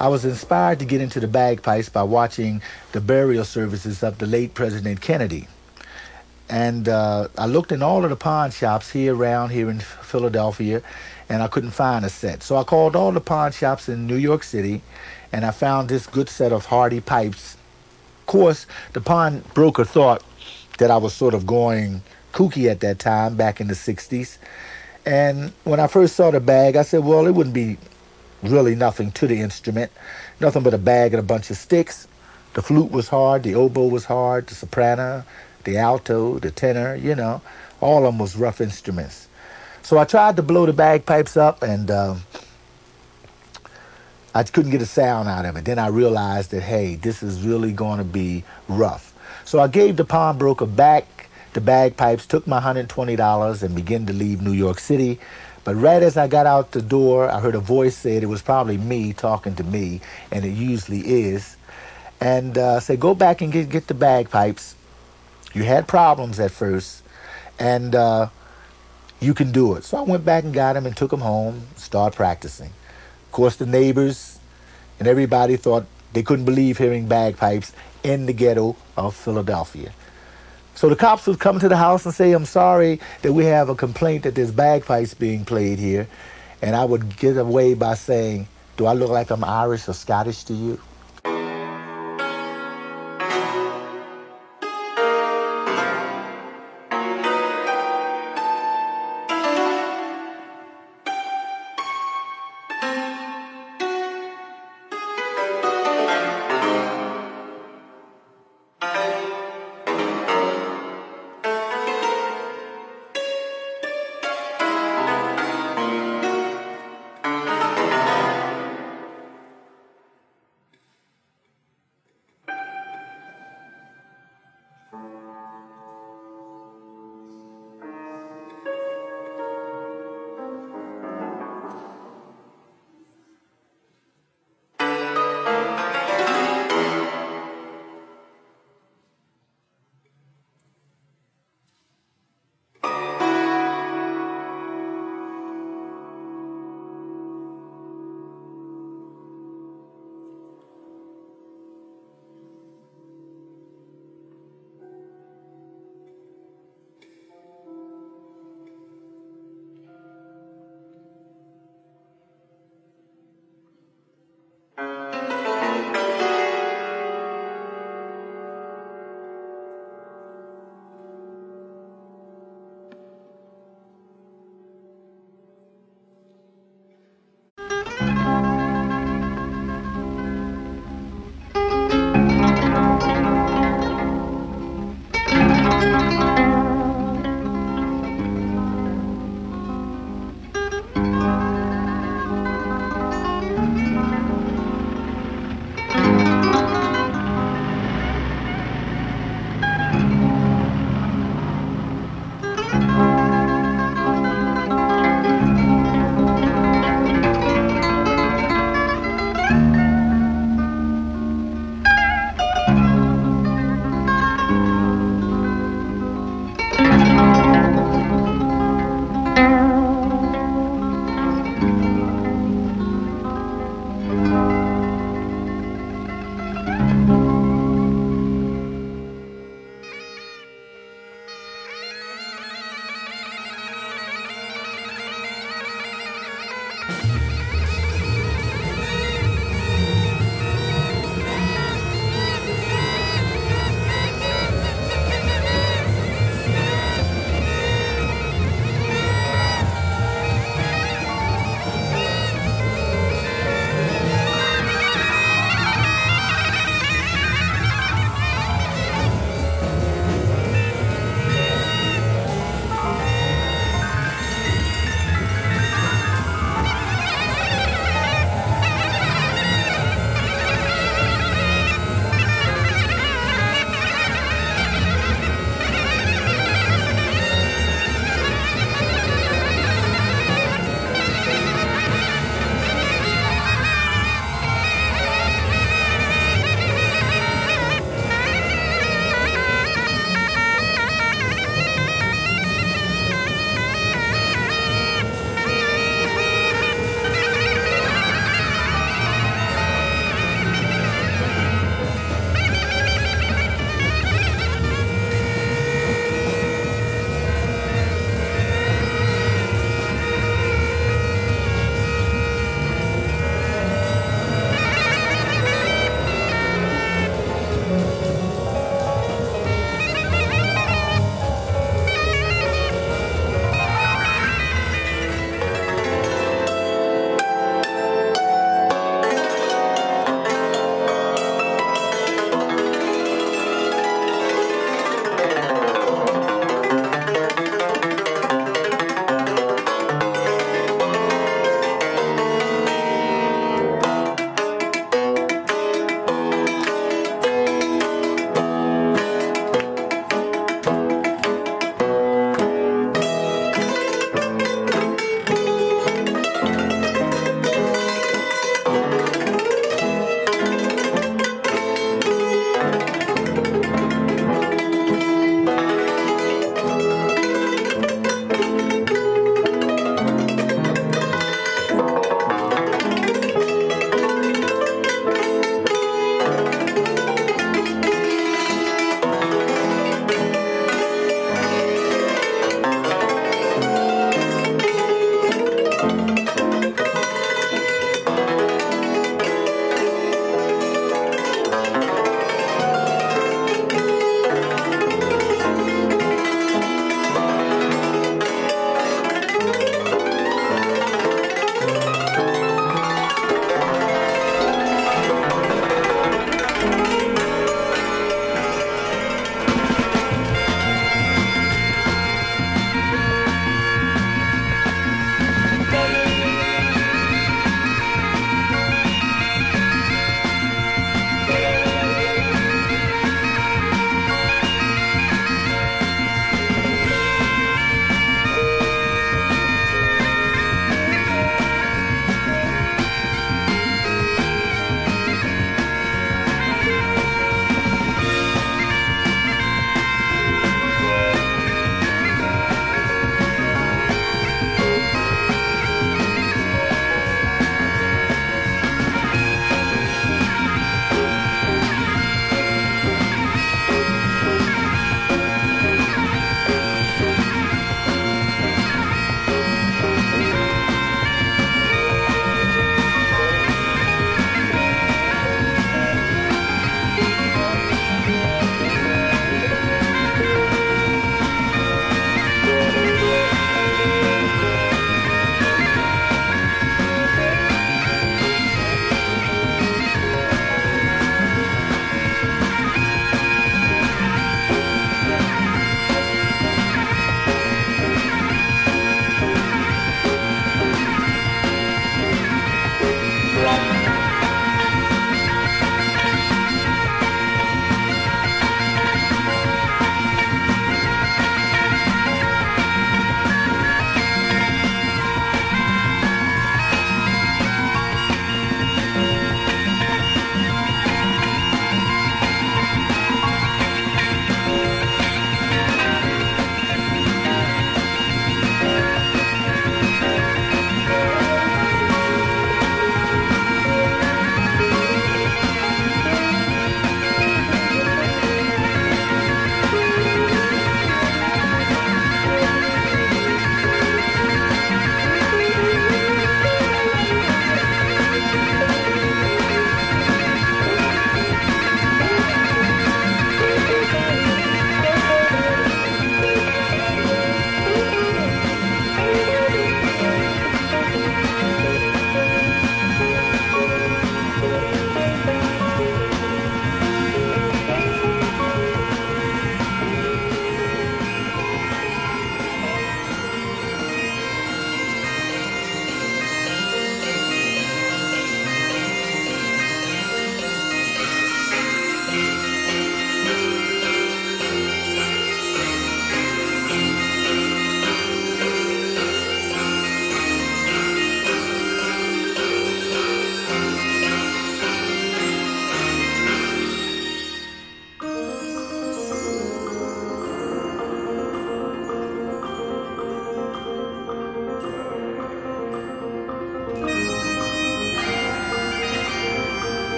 I was inspired to get into the bagpipes by watching the burial services of the late President Kennedy. And uh, I looked in all of the pawn shops here around here in Philadelphia, and I couldn't find a set. So I called all the pawn shops in New York City, and I found this good set of Hardie pipes. Of course, the pawnbroker thought that I was sort of going kooky at that time, back in the 60s. And when I first saw the bag, I said, well, it wouldn't be really nothing to the instrument, nothing but a bag and a bunch of sticks. The flute was hard, the oboe was hard, the soprano, the alto, the tenor, you know, all of them was rough instruments. So I tried to blow the bagpipes up and um, I couldn't get a sound out of it. Then I realized that, hey, this is really going to be rough. So I gave the pawnbroker back the bagpipes, took my $120 and began to leave New York City but right as I got out the door, I heard a voice said it was probably me talking to me, and it usually is. And uh, said, go back and get, get the bagpipes. You had problems at first, and uh, you can do it. So I went back and got them and took them home, started practicing. Of course, the neighbors and everybody thought they couldn't believe hearing bagpipes in the ghetto of Philadelphia. So the cops would come to the house and say, I'm sorry that we have a complaint that there's bagpipes being played here. And I would get away by saying, do I look like I'm Irish or Scottish to you?